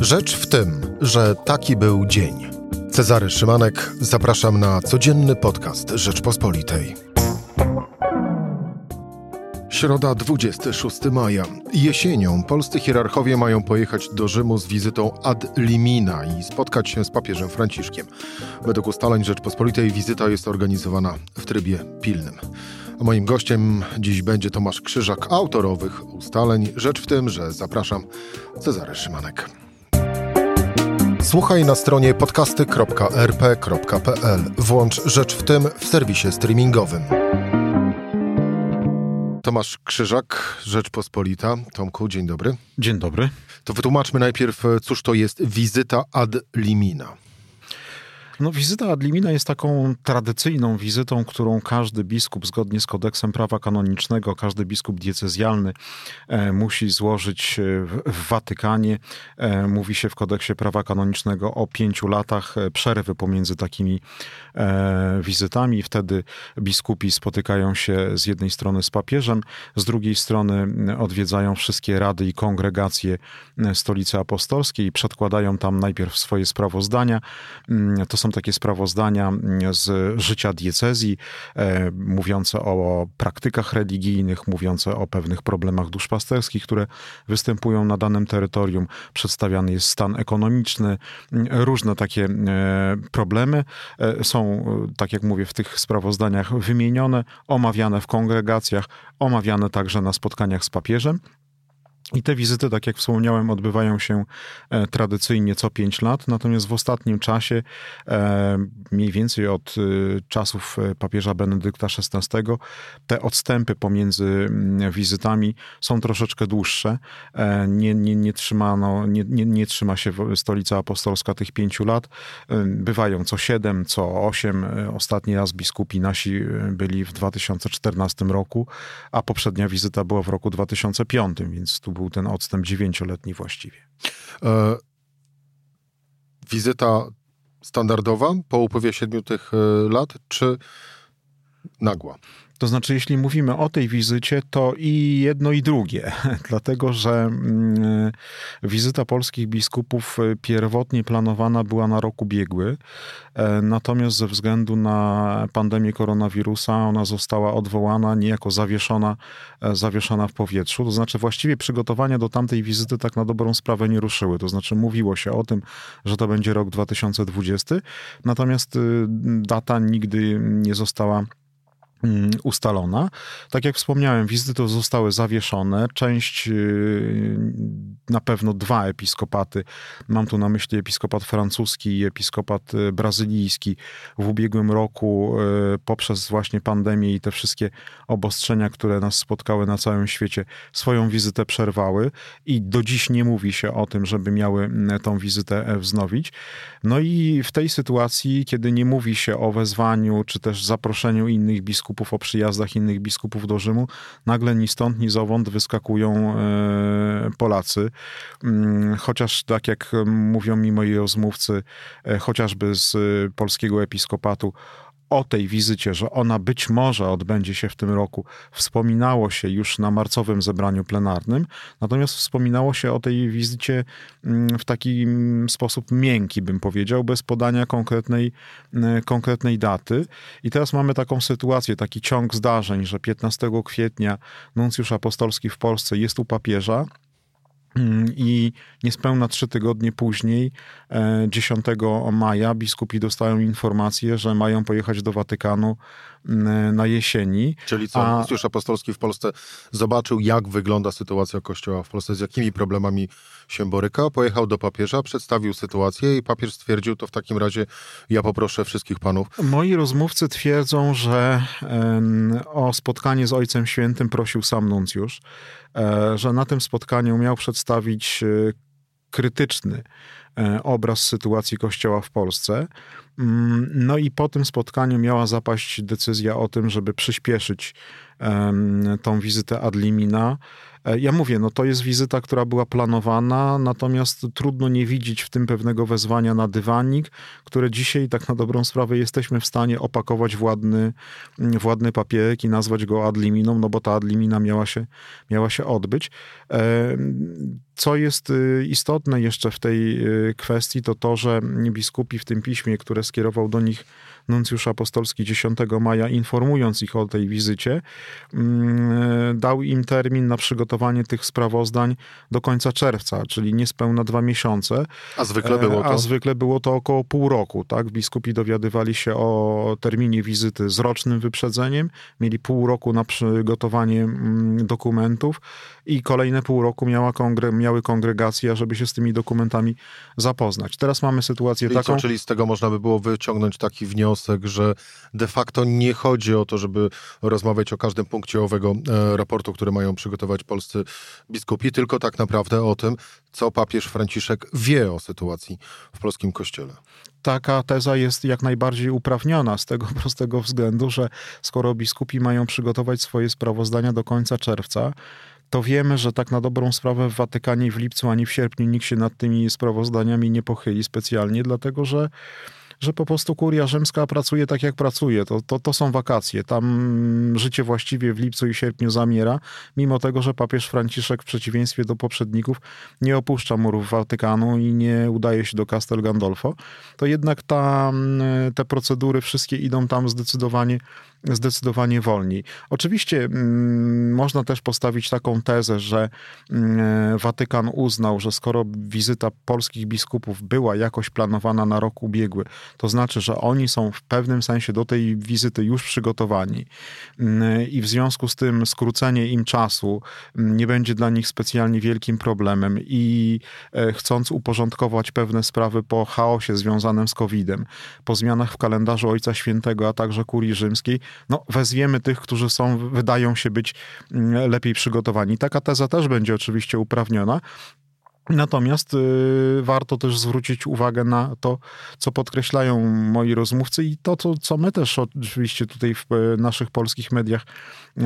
Rzecz w tym, że taki był dzień. Cezary Szymanek, zapraszam na codzienny podcast Rzeczpospolitej. Środa 26 maja. Jesienią polscy hierarchowie mają pojechać do Rzymu z wizytą ad limina i spotkać się z papieżem Franciszkiem. Według ustaleń Rzeczpospolitej wizyta jest organizowana w trybie pilnym. A moim gościem dziś będzie Tomasz Krzyżak, autorowych ustaleń. Rzecz w tym, że zapraszam Cezary Szymanek. Słuchaj na stronie podcasty.rp.pl. Włącz Rzecz w tym w serwisie streamingowym. Tomasz Krzyżak, Rzeczpospolita. Tomku, dzień dobry. Dzień dobry. To wytłumaczmy najpierw, cóż to jest wizyta ad limina. No, wizyta ad limina jest taką tradycyjną wizytą, którą każdy biskup, zgodnie z kodeksem prawa kanonicznego, każdy biskup diecezjalny e, musi złożyć e, w, w Watykanie. E, mówi się w kodeksie prawa kanonicznego o pięciu latach e, przerwy pomiędzy takimi e, wizytami. Wtedy biskupi spotykają się z jednej strony z papieżem, z drugiej strony odwiedzają wszystkie rady i kongregacje Stolicy Apostolskiej i przedkładają tam najpierw swoje sprawozdania. To są takie sprawozdania mm, z życia diecezji, e, mówiące o praktykach religijnych, mówiące o pewnych problemach duszpasterskich, które występują na danym terytorium. Przedstawiany jest stan ekonomiczny, mm, różne takie e, problemy e, są, tak jak mówię, w tych sprawozdaniach wymienione, omawiane w kongregacjach, omawiane także na spotkaniach z papieżem. I te wizyty, tak jak wspomniałem, odbywają się e, tradycyjnie co pięć lat, natomiast w ostatnim czasie, e, mniej więcej od e, czasów papieża Benedykta XVI, te odstępy pomiędzy mm, wizytami są troszeczkę dłuższe. Nie, nie, nie, trzymano, nie, nie, nie trzyma się Stolica Apostolska tych pięciu lat. Bywają co siedem, co osiem. Ostatni raz biskupi nasi byli w 2014 roku, a poprzednia wizyta była w roku 2005, więc tu był ten odstęp dziewięcioletni właściwie. E, wizyta standardowa po upływie siedmiu tych e, lat, czy nagła? To znaczy, jeśli mówimy o tej wizycie, to i jedno, i drugie, dlatego że mm, wizyta polskich biskupów e, pierwotnie planowana była na rok ubiegły, e, natomiast ze względu na pandemię koronawirusa ona została odwołana, niejako zawieszona, e, zawieszona w powietrzu. To znaczy, właściwie przygotowania do tamtej wizyty tak na dobrą sprawę nie ruszyły. To znaczy, mówiło się o tym, że to będzie rok 2020, natomiast data nigdy nie została ustalona. Tak jak wspomniałem, wizyty zostały zawieszone. Część, y, na pewno dwa episkopaty, mam tu na myśli episkopat francuski i episkopat y, brazylijski, w ubiegłym roku y, poprzez właśnie pandemię i te wszystkie obostrzenia, które nas spotkały na całym świecie, swoją wizytę przerwały i do dziś nie mówi się o tym, żeby miały mm, tą wizytę e, wznowić. No i w tej sytuacji, kiedy nie mówi się o wezwaniu czy też zaproszeniu innych biskupów, biskupów, o przyjazdach innych biskupów do Rzymu, nagle ni stąd, ni zowąd wyskakują e, Polacy. Mm, chociaż, tak jak mówią mi moi rozmówcy, e, chociażby z polskiego episkopatu, o tej wizycie, że ona być może odbędzie się w tym roku, wspominało się już na marcowym zebraniu plenarnym, natomiast wspominało się o tej wizycie mm, w taki sposób miękki, bym powiedział, bez podania konkretnej, mm, konkretnej daty. I teraz mamy taką sytuację, taki ciąg zdarzeń, że 15 kwietnia nuncjusz apostolski w Polsce jest u papieża, Mm, I niespełna trzy tygodnie później, 10 e, maja, biskupi dostają informację, że mają pojechać do Watykanu mm, na jesieni. Czyli co, a... Kościół apostolski w Polsce zobaczył, jak wygląda sytuacja Kościoła w Polsce, z jakimi problemami się boryka, pojechał do papieża, przedstawił sytuację i papież stwierdził, to w takim razie ja poproszę wszystkich panów. Moi rozmówcy twierdzą, że o spotkanie z Ojcem Świętym prosił sam nuncjusz, e, że na tym spotkaniu miał przedstawić e, krytyczny obraz sytuacji Kościoła w Polsce. Mm, no i po tym spotkaniu miała zapaść decyzja o tym, żeby przyspieszyć tą wizytę ad limina. E, ja mówię, no to jest wizyta, która była planowana, natomiast trudno nie widzieć w tym pewnego wezwania na dywanik, które dzisiaj tak na dobrą sprawę jesteśmy w stanie opakować w ładny, w papierek i nazwać go ad liminą, no bo ta ad limina miała się, miała się odbyć. Co jest y, istotne jeszcze w tej y, kwestii, to to, że biskupi w tym piśmie, które skierował do nich nuncjusz apostolski 10 maja, informując ich o tej wizycie, mm, dał im termin na przygotowanie tych sprawozdań do końca czerwca, czyli niespełna dwa miesiące. A zwykle było to? A zwykle było to około pół roku. Tak? Biskupi dowiadywali się o terminie wizyty z rocznym wyprzedzeniem, mieli pół roku na przygotowanie mm, dokumentów i kolejne pół roku miała kongre, miały kongregacje, żeby się z tymi dokumentami zapoznać. Teraz mamy sytuację I taką... Co, czyli z tego można by było wyciągnąć taki wniosek, że de facto nie chodzi o to, żeby rozmawiać o każdym punkcie owego e, raportu, który mają przygotować polscy biskupi, tylko tak naprawdę o tym, co papież Franciszek wie o sytuacji w polskim kościele. Taka teza jest jak najbardziej uprawniona z tego prostego względu, że skoro biskupi mają przygotować swoje sprawozdania do końca czerwca, to wiemy, że tak na dobrą sprawę w Watykanie w lipcu ani w sierpniu nikt się nad tymi sprawozdaniami nie pochyli specjalnie, dlatego że że po prostu kuria rzymska pracuje tak, jak pracuje. To, to, to są wakacje. Tam życie właściwie w lipcu i sierpniu zamiera, mimo tego, że papież Franciszek w przeciwieństwie do poprzedników nie opuszcza murów Watykanu i nie udaje się do Castel Gandolfo, to jednak ta, te procedury wszystkie idą tam zdecydowanie zdecydowanie wolniej. Oczywiście mm, można też postawić taką tezę, że mm, Watykan uznał, że skoro wizyta polskich biskupów była jakoś planowana na rok ubiegły, to znaczy, że oni są w pewnym sensie do tej wizyty już przygotowani mm, i w związku z tym skrócenie im czasu nie będzie dla nich specjalnie wielkim problemem i e, chcąc uporządkować pewne sprawy po chaosie związanym z COVID-em, po zmianach w kalendarzu Ojca Świętego, a także kurii rzymskiej, no, wezwiemy tych, którzy są, wydają się być mm, lepiej przygotowani. Taka teza też będzie oczywiście uprawniona, Natomiast y, warto też zwrócić uwagę na to, co podkreślają moi rozmówcy i to, co, co my też oczywiście tutaj w naszych polskich mediach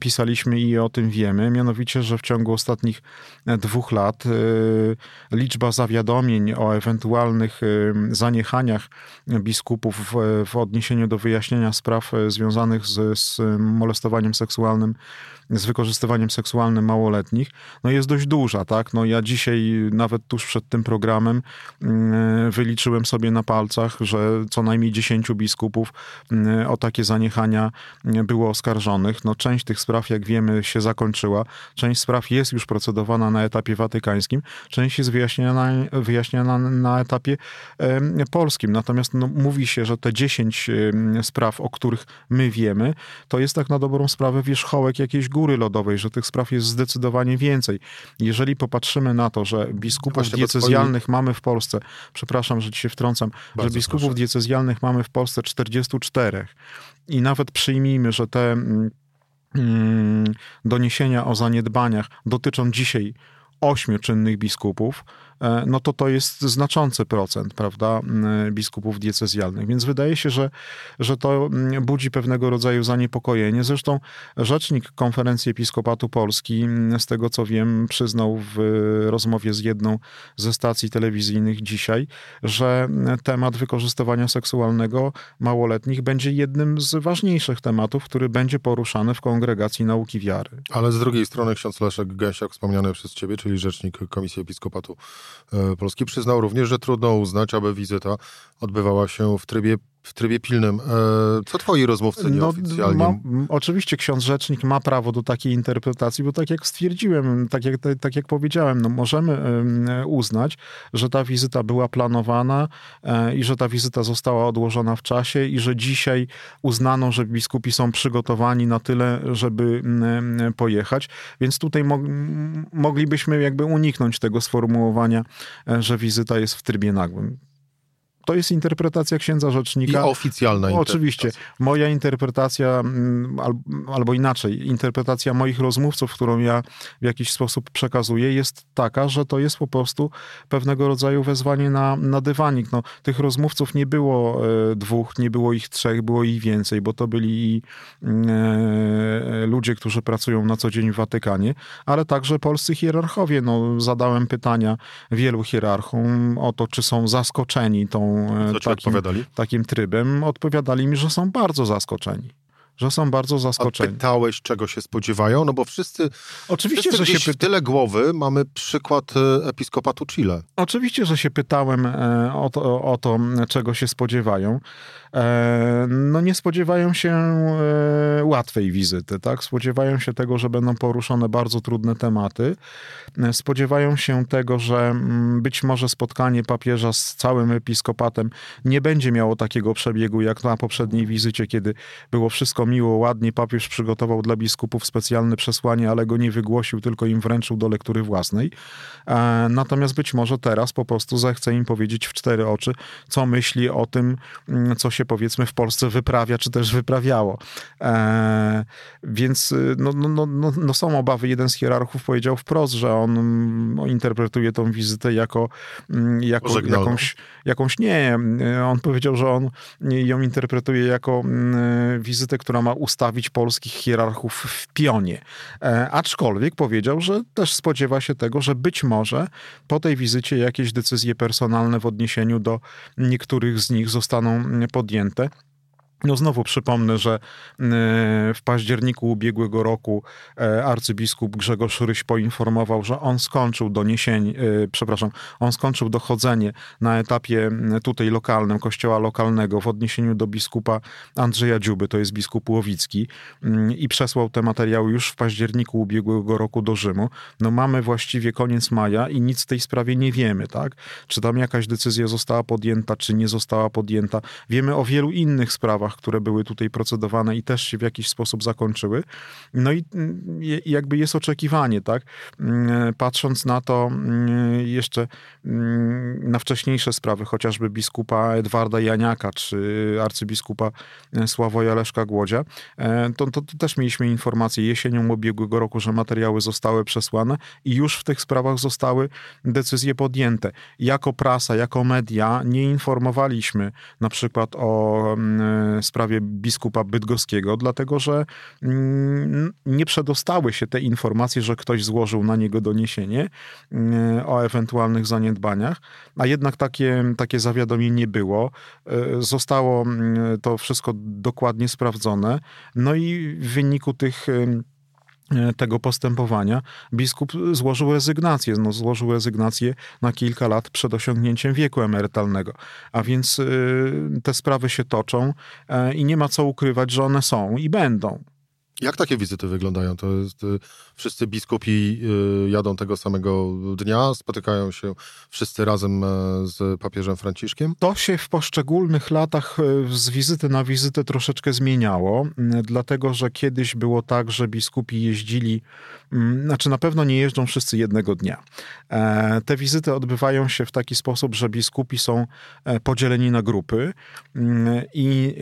pisaliśmy i o tym wiemy, mianowicie, że w ciągu ostatnich e, dwóch lat y, liczba zawiadomień o ewentualnych y, zaniechaniach biskupów w, w odniesieniu do wyjaśnienia spraw e, związanych z, z molestowaniem seksualnym z wykorzystywaniem seksualnym małoletnich, no jest dość duża, tak? No ja dzisiaj, nawet tuż przed tym programem, mm, wyliczyłem sobie na palcach, że co najmniej 10 biskupów mm, o takie zaniechania mm, było oskarżonych. No część tych spraw, jak wiemy, się zakończyła. Część spraw jest już procedowana na etapie watykańskim, część jest wyjaśniana, wyjaśniana na etapie polskim. Natomiast no, mówi się, że te 10 spraw, o których my wiemy, to jest tak na dobrą sprawę wierzchołek jakiejś góry lodowej, że tych spraw jest zdecydowanie więcej. Jeżeli popatrzymy na to, że biskupów Właśnie, diecezjalnych twoi... mamy w Polsce, przepraszam, że ci się wtrącam, Bardzo że biskupów proszę. diecezjalnych mamy w Polsce 44 i nawet przyjmijmy, że te mm, mm, doniesienia o zaniedbaniach dotyczą dzisiaj ośmiu czynnych biskupów, no to to jest znaczący procent, prawda, biskupów diecezjalnych. Więc wydaje się, że, że to budzi pewnego rodzaju zaniepokojenie. Zresztą rzecznik Konferencji Episkopatu Polski, z tego co wiem, przyznał w rozmowie z jedną ze stacji telewizyjnych dzisiaj, że temat wykorzystywania seksualnego małoletnich będzie jednym z ważniejszych tematów, który będzie poruszany w kongregacji nauki wiary. Ale z drugiej strony ksiądz Leszek Gęsiak, wspomniany przez ciebie, czyli rzecznik Komisji Episkopatu E, Polski przyznał również, że trudno uznać, aby wizyta odbywała się w trybie w trybie pilnym. E, co twoi rozmówcy nieoficjalnie? No, ma, oczywiście ksiądz rzecznik ma prawo do takiej interpretacji, bo tak jak stwierdziłem, tak jak, tak jak powiedziałem, no możemy uznać, że ta wizyta była planowana e, i że ta wizyta została odłożona w czasie i że dzisiaj uznano, że biskupi są przygotowani na tyle, żeby pojechać. Więc tutaj mo moglibyśmy jakby uniknąć tego sformułowania, e, że wizyta jest w trybie nagłym to jest interpretacja księdza rzecznika. I oficjalna Oczywiście. Moja interpretacja, mm, albo inaczej, interpretacja moich rozmówców, którą ja w jakiś sposób przekazuję, jest taka, że to jest po prostu pewnego rodzaju wezwanie na, na dywanik. No, tych rozmówców nie było e, dwóch, nie było ich trzech, było ich więcej, bo to byli mm, e, ludzie, którzy pracują na co dzień w Watykanie, ale także polscy hierarchowie. No, zadałem pytania wielu hierarchom o to, czy są zaskoczeni tą, e, takim, takim trybem. Odpowiadali mi, że są bardzo zaskoczeni że są bardzo zaskoczeni. A pytałeś, czego się spodziewają? No bo wszyscy, Oczywiście, wszyscy że się pyta... tyle głowy mamy przykład e, episkopatu Chile. Oczywiście, że się pytałem e, o to, o to czego się spodziewają. E, no nie spodziewają się łatwej wizyty, tak? Spodziewają się tego, że będą poruszone bardzo trudne tematy. Spodziewają się tego, że mm, być może spotkanie papieża z całym episkopatem nie będzie miało takiego przebiegu jak na poprzedniej wizycie, kiedy było wszystko miło, ładnie papież przygotował dla biskupów specjalne przesłanie, ale go nie wygłosił, tylko im wręczył do lektury własnej. E, natomiast być może teraz po prostu zechce im powiedzieć w cztery oczy, co myśli o tym, mm, co się powiedzmy w Polsce wyprawia, czy też wyprawiało. E, więc y, no, no, no, no, są obawy. Jeden z hierarchów powiedział wprost, że on mm, interpretuje tą wizytę jako, mm, jako jakąś, jakąś nie. On powiedział, że on ją interpretuje jako wizytę, która ma ustawić polskich hierarchów w pionie. E, aczkolwiek powiedział, że też spodziewa się tego, że być może po tej wizycie jakieś decyzje personalne w odniesieniu do niektórych z nich zostaną podjęte. No znowu przypomnę, że e, w październiku ubiegłego roku e, arcybiskup Grzegorz Ryś poinformował, że on skończył doniesienie, przepraszam, on skończył dochodzenie na etapie tutaj lokalnym, kościoła lokalnego w odniesieniu do biskupa Andrzeja Dziuby, to jest biskup Łowicki i przesłał te materiały już w październiku ubiegłego roku do Rzymu. No mamy właściwie koniec maja i nic w tej sprawie nie wiemy, tak? Czy tam jakaś decyzja została podjęta, czy nie została podjęta. Wiemy o wielu innych sprawach, które były tutaj procedowane i też się w jakiś sposób zakończyły. No i mm, jakby jest oczekiwanie, tak? Mm, patrząc na to mm, jeszcze na wcześniejsze sprawy, chociażby biskupa Edwarda Janiaka, czy arcybiskupa e, Sławoja Leszka Głodzia, e, to, to, to też mieliśmy informację jesienią ubiegłego roku, że materiały zostały przesłane i już w tych sprawach zostały decyzje podjęte. Jako prasa, jako media nie informowaliśmy na przykład o sprawie biskupa bydgoskiego, dlatego że mm, nie przedostały się te informacje, że ktoś złożył na niego doniesienie mm, o ewentualnych zaniedbaniach, a jednak takie, takie zawiadomienie było. E, zostało mm, to wszystko dokładnie sprawdzone. No i w wyniku tych tego postępowania biskup złożył rezygnację. No, złożył rezygnację na kilka lat przed osiągnięciem wieku emerytalnego. A więc y, te sprawy się toczą y, i nie ma co ukrywać, że one są i będą. Jak takie wizyty wyglądają? To jest, y, wszyscy biskupi y, jadą tego samego dnia, spotykają się wszyscy razem e, z papieżem Franciszkiem? To się w poszczególnych latach e, z wizyty na wizytę troszeczkę zmieniało, dlatego że kiedyś było tak, że biskupi jeździli, znaczy na pewno nie jeżdżą wszyscy jednego dnia. E, te wizyty odbywają się w taki sposób, że biskupi są podzieleni na grupy i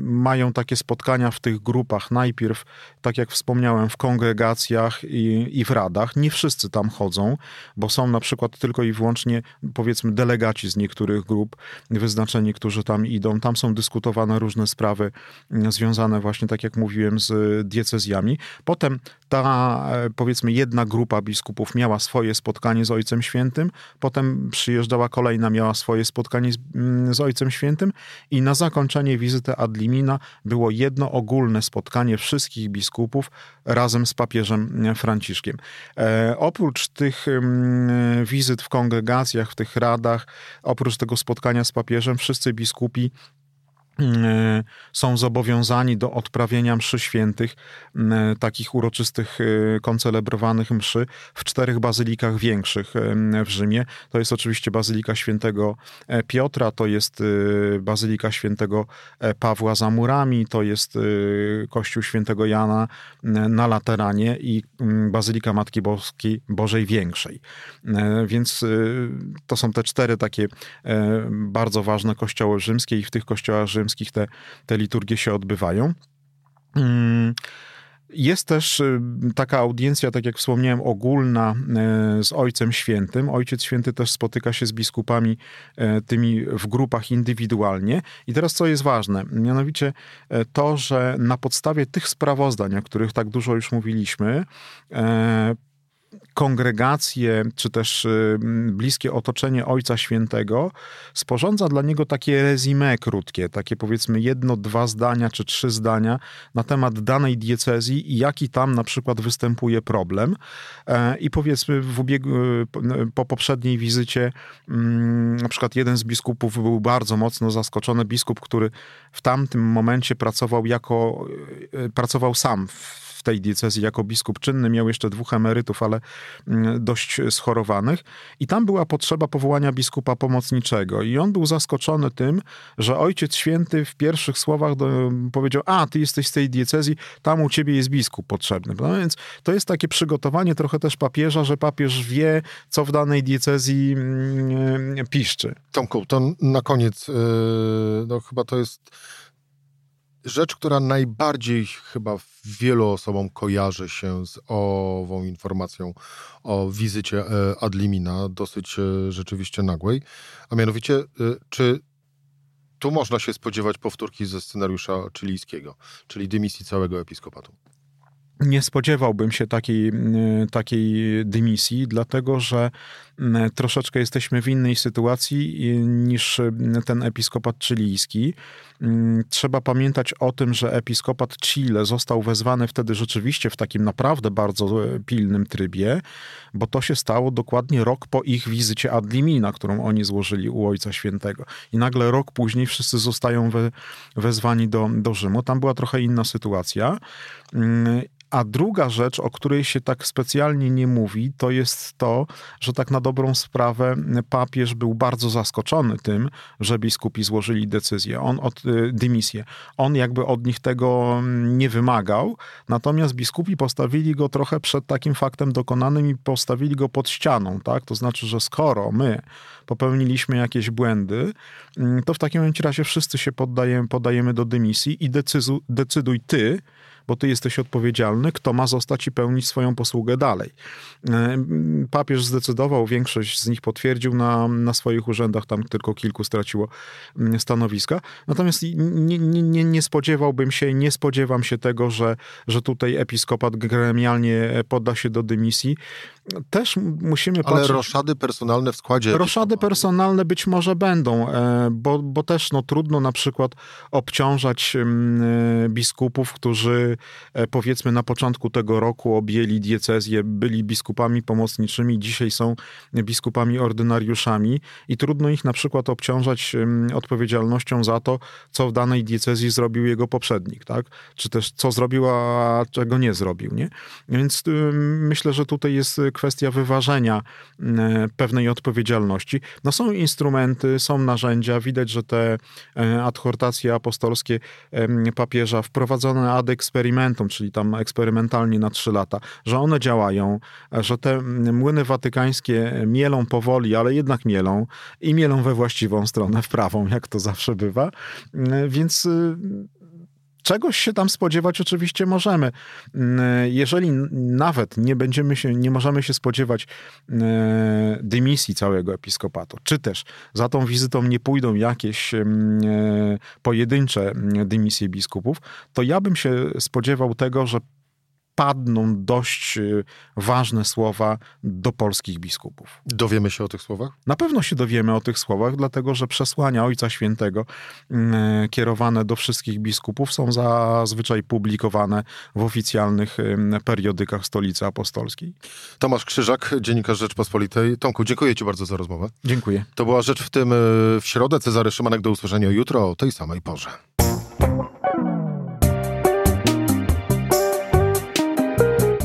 mają takie spotkania w tych grupach najpierw najpierw, tak jak wspomniałem, w kongregacjach i, i w radach. Nie wszyscy tam chodzą, bo są na przykład tylko i wyłącznie, powiedzmy, delegaci z niektórych grup wyznaczeni, którzy tam idą. Tam są dyskutowane różne sprawy mm, związane właśnie, tak jak mówiłem, z diecezjami. Potem ta, e, powiedzmy, jedna grupa biskupów miała swoje spotkanie z Ojcem Świętym, potem przyjeżdżała kolejna, miała swoje spotkanie z, mm, z Ojcem Świętym i na zakończenie wizyty ad limina było jedno ogólne spotkanie wszystkich biskupów razem z papieżem Franciszkiem. E, oprócz tych wizyt w kongregacjach, w tych radach, oprócz tego spotkania z papieżem, wszyscy biskupi są zobowiązani do odprawienia mszy świętych, e, takich uroczystych, e, koncelebrowanych mszy w czterech bazylikach większych w Rzymie. To jest oczywiście Bazylika Świętego Piotra, to jest Bazylika Świętego Pawła za murami, to jest Kościół Świętego Jana na Lateranie i Bazylika Matki Boskiej Bożej Większej. Więc to są te cztery takie bardzo ważne kościoły rzymskie i w tych kościołach rzymskich rzymskich te, te liturgie się odbywają. Mm, jest też y, taka audiencja, tak jak wspomniałem, ogólna y, z Ojcem Świętym. Ojciec Święty też spotyka się z biskupami y, tymi w grupach indywidualnie. I teraz co jest ważne? Mianowicie to, że na podstawie tych sprawozdań, o których tak dużo już mówiliśmy, kongregację, czy też y, bliskie otoczenie Ojca Świętego sporządza dla niego takie rezime krótkie, takie powiedzmy jedno, dwa zdania, czy trzy zdania na temat danej diecezji i jaki tam na przykład występuje problem. E, I powiedzmy w ubiegu, y, po poprzedniej wizycie mm, na przykład jeden z biskupów był bardzo mocno zaskoczony, biskup, który w tamtym momencie pracował jako, y, pracował sam w w tej diecezji jako biskup czynny, miał jeszcze dwóch emerytów, ale mm, dość schorowanych. I tam była potrzeba powołania biskupa pomocniczego. I on był zaskoczony tym, że Ojciec Święty w pierwszych słowach do, powiedział: A, ty jesteś z tej diecezji, tam u ciebie jest biskup potrzebny. No więc to jest takie przygotowanie trochę też papieża, że papież wie, co w danej diecezji mm, piszczy. Tomku, to na koniec, yy, no chyba to jest rzecz, która najbardziej chyba wielu osobom kojarzy się z ową informacją o wizycie e, Adlimina, dosyć e, rzeczywiście nagłej, a mianowicie, e, czy tu można się spodziewać powtórki ze scenariusza chilijskiego, czyli dymisji całego episkopatu? Nie spodziewałbym się takiej, takiej dymisji, dlatego że troszeczkę jesteśmy w innej sytuacji niż ten episkopat chilijski. Trzeba pamiętać o tym, że episkopat Chile został wezwany wtedy rzeczywiście w takim naprawdę bardzo e, pilnym trybie, bo to się stało dokładnie rok po ich wizycie ad limina, którą oni złożyli u Ojca Świętego. I nagle rok później wszyscy zostają we, wezwani do, do Rzymu. Tam była trochę inna sytuacja. A druga rzecz, o której się tak specjalnie nie mówi, to jest to, że tak na dobrą sprawę papież był bardzo zaskoczony tym, że biskupi złożyli decyzję, on od, dymisję. On jakby od nich tego mm, nie wymagał, natomiast biskupi postawili go trochę przed takim faktem dokonanym i postawili go pod ścianą, tak? To znaczy, że skoro my popełniliśmy jakieś błędy, mm, to w takim razie wszyscy się poddajemy, podajemy do dymisji i decyzu, decyduj ty, bo ty jesteś odpowiedzialny, kto ma zostać i pełnić swoją posługę dalej. E, papież zdecydował, większość z nich potwierdził na, na swoich urzędach, tam tylko kilku straciło mm, stanowiska. Natomiast nie, nie, nie spodziewałbym się, nie spodziewam się tego, że, że tutaj episkopat gremialnie podda się do dymisji. Też musimy Ale patrzeć... roszady personalne w składzie... Roszady personalne być może będą, e, bo, bo też no, trudno na przykład obciążać mm, e, biskupów, którzy E, powiedzmy na początku tego roku objęli diecezję, byli biskupami pomocniczymi, dzisiaj są biskupami ordynariuszami i trudno ich na przykład obciążać odpowiedzialnością za to, co w danej diecezji zrobił jego poprzednik, tak? Czy też co zrobił, a czego nie zrobił, nie? Więc myślę, że tutaj jest kwestia wyważenia pewnej odpowiedzialności. No są instrumenty, są narzędzia, widać, że te e, adhortacje apostolskie papieża wprowadzone ad experiment experimentum, czyli tam eksperymentalnie na trzy lata, że one działają, że te młyny watykańskie mielą powoli, ale jednak mielą i mielą we właściwą stronę, w prawą, jak to zawsze bywa. Więc y, czegoś się tam spodziewać oczywiście możemy. Jeżeli nawet nie będziemy się, nie możemy się spodziewać y, dymisji całego episkopatu, czy też za tą wizytą nie pójdą jakieś y, pojedyncze dymisje biskupów, to ja bym się spodziewał tego, że padną dość y, ważne słowa do polskich biskupów. Dowiemy się o tych słowach? Na pewno się dowiemy o tych słowach, dlatego że przesłania Ojca Świętego mm, kierowane do wszystkich biskupów są zazwyczaj publikowane w oficjalnych periodykach Stolicy Apostolskiej. Tomasz Krzyżak, dziennikarz Rzeczpospolitej. Tomku, dziękuję Ci bardzo za rozmowę. Dziękuję. To była Rzecz w tym y, w środę. Cezary Szymanek do usłyszenia jutro o tej samej porze.